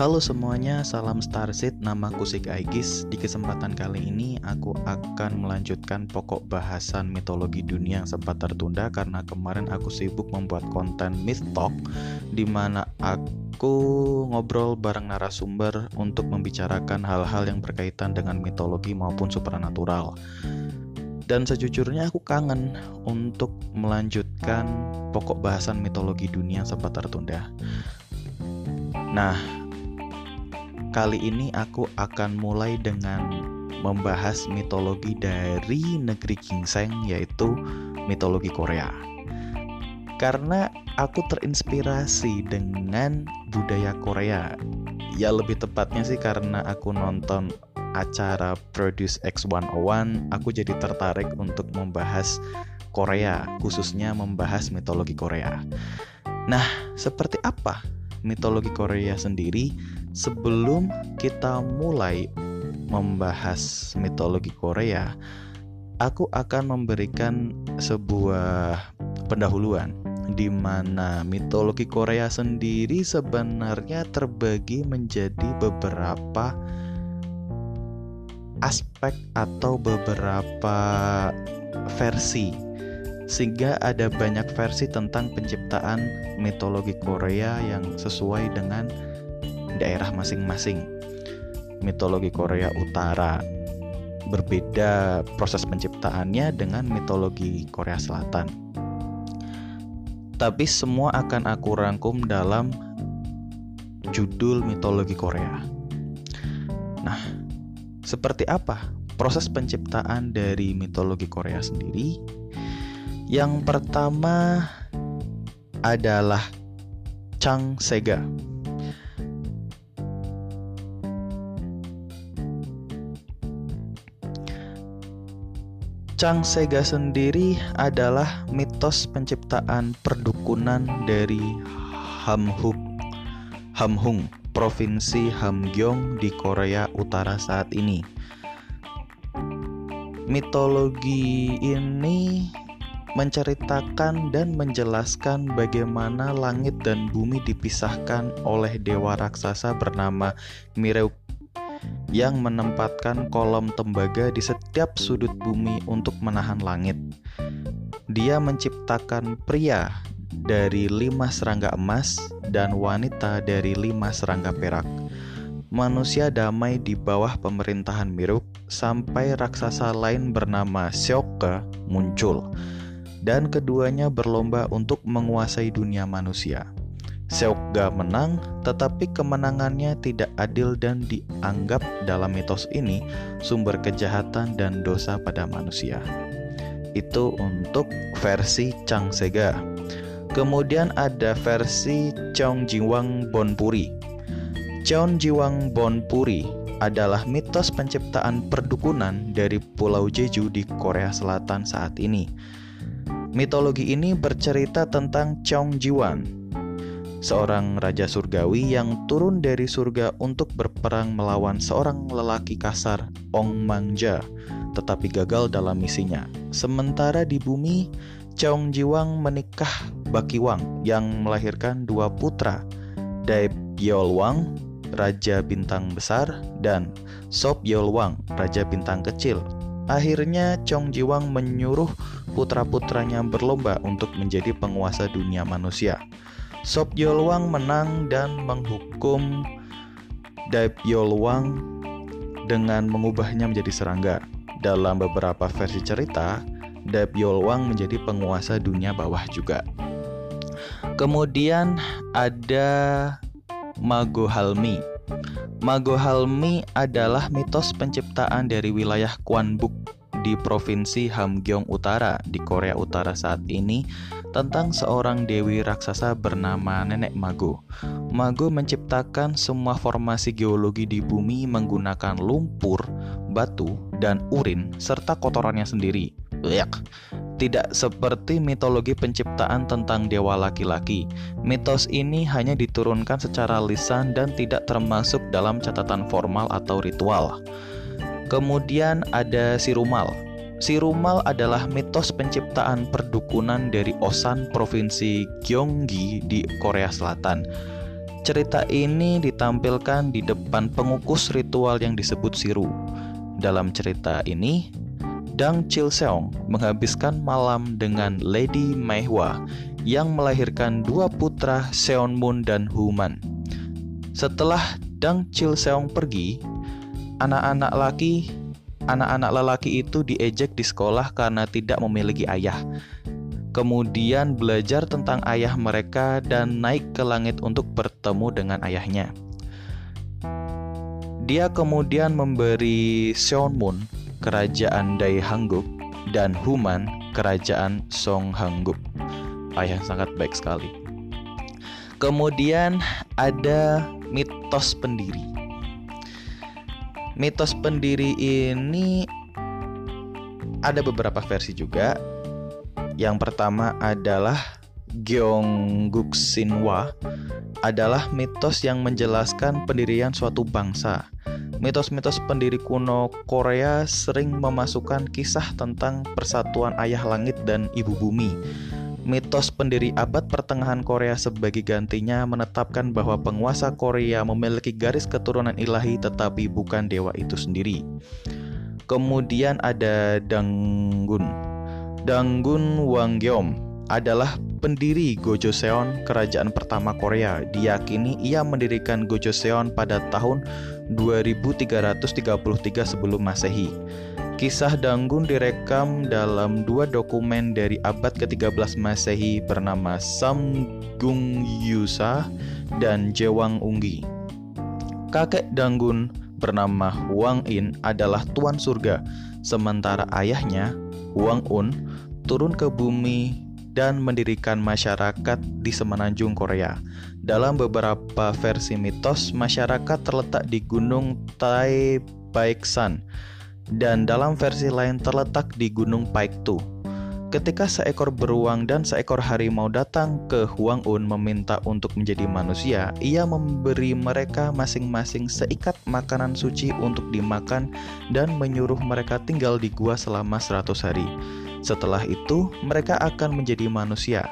Halo semuanya, salam Starseed, nama Kusik Aigis. Di kesempatan kali ini aku akan melanjutkan pokok bahasan mitologi dunia yang sempat tertunda karena kemarin aku sibuk membuat konten Myth Talk di mana aku ngobrol bareng narasumber untuk membicarakan hal-hal yang berkaitan dengan mitologi maupun supernatural. Dan sejujurnya aku kangen untuk melanjutkan pokok bahasan mitologi dunia yang sempat tertunda. Nah, kali ini aku akan mulai dengan membahas mitologi dari negeri gingseng yaitu mitologi Korea. Karena aku terinspirasi dengan budaya Korea. Ya lebih tepatnya sih karena aku nonton acara Produce X101, aku jadi tertarik untuk membahas Korea, khususnya membahas mitologi Korea. Nah, seperti apa mitologi Korea sendiri? Sebelum kita mulai membahas mitologi Korea, aku akan memberikan sebuah pendahuluan di mana mitologi Korea sendiri sebenarnya terbagi menjadi beberapa aspek atau beberapa versi sehingga ada banyak versi tentang penciptaan mitologi Korea yang sesuai dengan daerah masing-masing. Mitologi Korea Utara berbeda proses penciptaannya dengan mitologi Korea Selatan. Tapi semua akan aku rangkum dalam judul mitologi Korea. Nah, seperti apa proses penciptaan dari mitologi Korea sendiri? Yang pertama adalah Chang Sega. Chang Sega sendiri adalah mitos penciptaan perdukunan dari Hamhung, Hamhung Provinsi Hamgyong di Korea Utara saat ini. Mitologi ini menceritakan dan menjelaskan bagaimana langit dan bumi dipisahkan oleh dewa raksasa bernama Mireuk yang menempatkan kolom tembaga di setiap sudut bumi untuk menahan langit. Dia menciptakan pria dari lima serangga emas dan wanita dari lima serangga perak. Manusia damai di bawah pemerintahan Miruk sampai raksasa lain bernama Seoke muncul dan keduanya berlomba untuk menguasai dunia manusia. Seokga menang, tetapi kemenangannya tidak adil dan dianggap dalam mitos ini sumber kejahatan dan dosa pada manusia. Itu untuk versi Chang Sega. Kemudian ada versi Cheong Jiwang Bonpuri. Cheong Jiwang Bonpuri adalah mitos penciptaan perdukunan dari Pulau Jeju di Korea Selatan saat ini. Mitologi ini bercerita tentang Cheong Jiwang, seorang raja surgawi yang turun dari surga untuk berperang melawan seorang lelaki kasar, Ong Mangja, tetapi gagal dalam misinya. Sementara di bumi, Cheong Jiwang menikah Bakiwang yang melahirkan dua putra, Daib Yolwang, Raja Bintang Besar, dan Sop Yolwang, Raja Bintang Kecil. Akhirnya Chong Jiwang menyuruh putra-putranya berlomba untuk menjadi penguasa dunia manusia. Sop Yolwang menang dan menghukum Daib Yolwang dengan mengubahnya menjadi serangga. Dalam beberapa versi cerita, Daib Yolwang menjadi penguasa dunia bawah juga. Kemudian ada Mago Halmi. Mago Halmi adalah mitos penciptaan dari wilayah Kwanbuk di provinsi Hamgyong Utara di Korea Utara saat ini tentang seorang dewi raksasa bernama Nenek Mago. Mago menciptakan semua formasi geologi di bumi menggunakan lumpur, batu, dan urin serta kotorannya sendiri. Yak. Tidak seperti mitologi penciptaan tentang dewa laki-laki. Mitos ini hanya diturunkan secara lisan dan tidak termasuk dalam catatan formal atau ritual. Kemudian ada Sirumal. Sirumal adalah mitos penciptaan perdukunan dari Osan, provinsi Gyeonggi di Korea Selatan. cerita ini ditampilkan di depan pengukus ritual yang disebut Siru. Dalam cerita ini, Dang Chilseong menghabiskan malam dengan Lady Maihua yang melahirkan dua putra Seonmun dan Human. Setelah Dang Chilseong pergi, anak-anak laki anak-anak lelaki itu diejek di sekolah karena tidak memiliki ayah kemudian belajar tentang ayah mereka dan naik ke langit untuk bertemu dengan ayahnya. Dia kemudian memberi Seonmun kerajaan Dai Hangguk dan Human kerajaan Song Hangguk. Ayah sangat baik sekali. Kemudian ada mitos pendiri. Mitos pendiri ini ada beberapa versi juga yang pertama adalah Gyeongguk Sinwa adalah mitos yang menjelaskan pendirian suatu bangsa. Mitos-mitos pendiri kuno Korea sering memasukkan kisah tentang persatuan ayah langit dan ibu bumi. Mitos pendiri abad pertengahan Korea sebagai gantinya menetapkan bahwa penguasa Korea memiliki garis keturunan ilahi tetapi bukan dewa itu sendiri. Kemudian ada Danggun Danggun Wanggeom adalah pendiri Gojoseon, kerajaan pertama Korea. Diyakini ia mendirikan Gojoseon pada tahun 2333 sebelum Masehi. Kisah Danggun direkam dalam dua dokumen dari abad ke-13 Masehi bernama Samgung Yusa dan Jewang Unggi. Kakek Danggun bernama Wang In adalah tuan surga, sementara ayahnya Wang Un turun ke bumi dan mendirikan masyarakat di semenanjung Korea. Dalam beberapa versi mitos, masyarakat terletak di Gunung Taebaeksan dan dalam versi lain terletak di Gunung Paektu. Ketika seekor beruang dan seekor harimau datang ke Huang Un meminta untuk menjadi manusia, ia memberi mereka masing-masing seikat makanan suci untuk dimakan dan menyuruh mereka tinggal di gua selama 100 hari. Setelah itu, mereka akan menjadi manusia.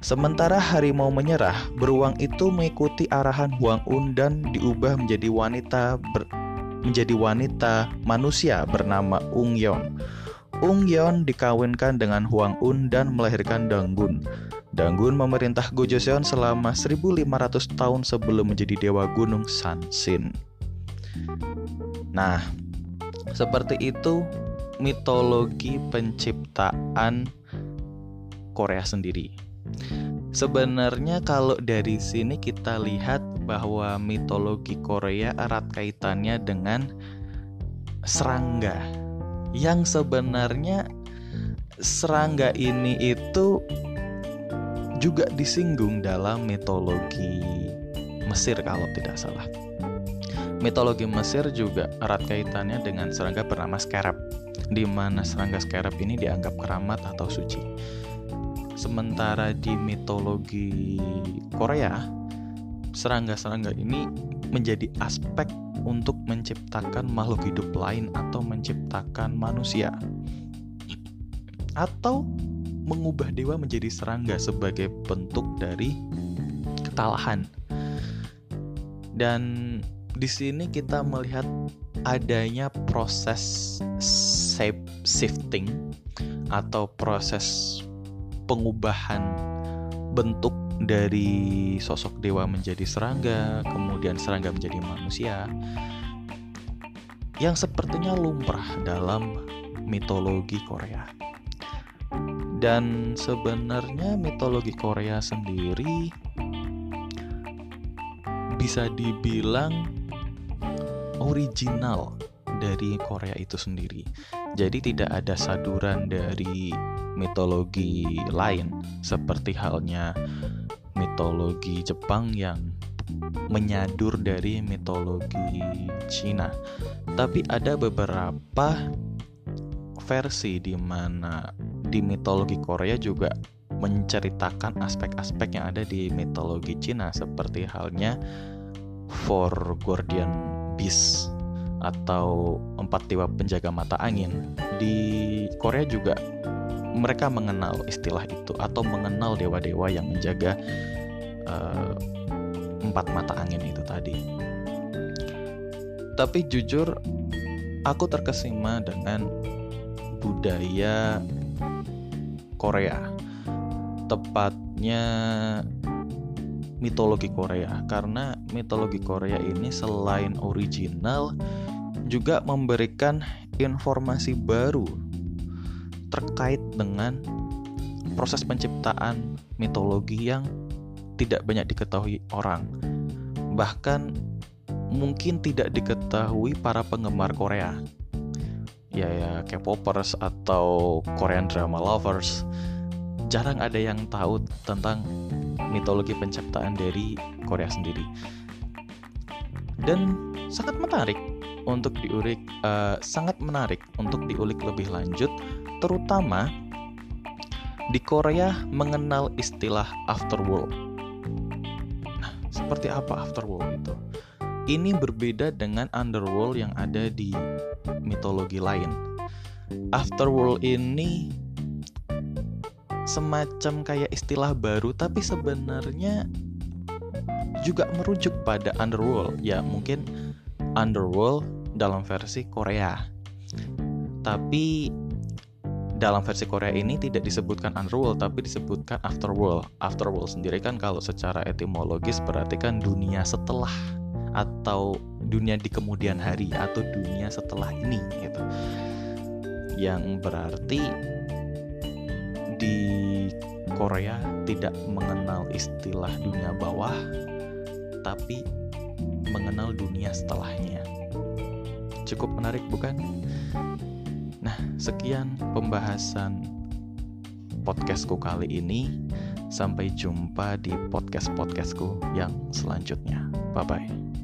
Sementara harimau menyerah, beruang itu mengikuti arahan Huang Un dan diubah menjadi wanita menjadi wanita manusia bernama Ung Yeon. Ung Yeon dikawinkan dengan Huang Un dan melahirkan Danggun. Danggun memerintah Gojoseon selama 1500 tahun sebelum menjadi dewa gunung Sansin. Nah, seperti itu mitologi penciptaan Korea sendiri. Sebenarnya kalau dari sini kita lihat bahwa mitologi Korea erat kaitannya dengan serangga yang sebenarnya serangga ini itu juga disinggung dalam mitologi Mesir kalau tidak salah. Mitologi Mesir juga erat kaitannya dengan serangga bernama scarab, di mana serangga scarab ini dianggap keramat atau suci. Sementara di mitologi Korea, serangga-serangga ini menjadi aspek untuk menciptakan makhluk hidup lain atau menciptakan manusia atau mengubah dewa menjadi serangga sebagai bentuk dari ketalahan. Dan di sini kita melihat adanya proses shape shifting atau proses pengubahan bentuk dari sosok dewa menjadi serangga, kemudian serangga menjadi manusia, yang sepertinya lumrah dalam mitologi Korea. Dan sebenarnya mitologi Korea sendiri bisa dibilang original dari Korea itu sendiri. Jadi tidak ada saduran dari mitologi lain seperti halnya mitologi Jepang yang menyadur dari mitologi Cina. Tapi ada beberapa versi di mana di mitologi Korea juga menceritakan aspek-aspek yang ada di mitologi Cina seperti halnya Four Guardian Beasts atau empat dewa penjaga mata angin. Di Korea juga mereka mengenal istilah itu atau mengenal dewa-dewa yang menjaga uh, empat mata angin itu tadi. Tapi jujur, aku terkesima dengan budaya Korea, tepatnya mitologi Korea, karena mitologi Korea ini selain original juga memberikan informasi baru terkait dengan proses penciptaan mitologi yang tidak banyak diketahui orang. Bahkan mungkin tidak diketahui para penggemar Korea. Ya ya K-popers atau Korean drama lovers. Jarang ada yang tahu tentang mitologi penciptaan dari Korea sendiri. Dan sangat menarik untuk diulik uh, sangat menarik untuk diulik lebih lanjut terutama di Korea mengenal istilah afterworld. Nah, seperti apa afterworld itu? Ini berbeda dengan underworld yang ada di mitologi lain. Afterworld ini semacam kayak istilah baru tapi sebenarnya juga merujuk pada underworld. Ya, mungkin underworld dalam versi Korea. Tapi dalam versi Korea ini tidak disebutkan underworld tapi disebutkan afterworld. Afterworld sendiri kan kalau secara etimologis berarti kan dunia setelah atau dunia di kemudian hari atau dunia setelah ini gitu. Yang berarti di Korea tidak mengenal istilah dunia bawah tapi mengenal dunia setelahnya. Cukup menarik bukan? Nah, sekian pembahasan podcastku kali ini. Sampai jumpa di podcast-podcastku yang selanjutnya. Bye bye.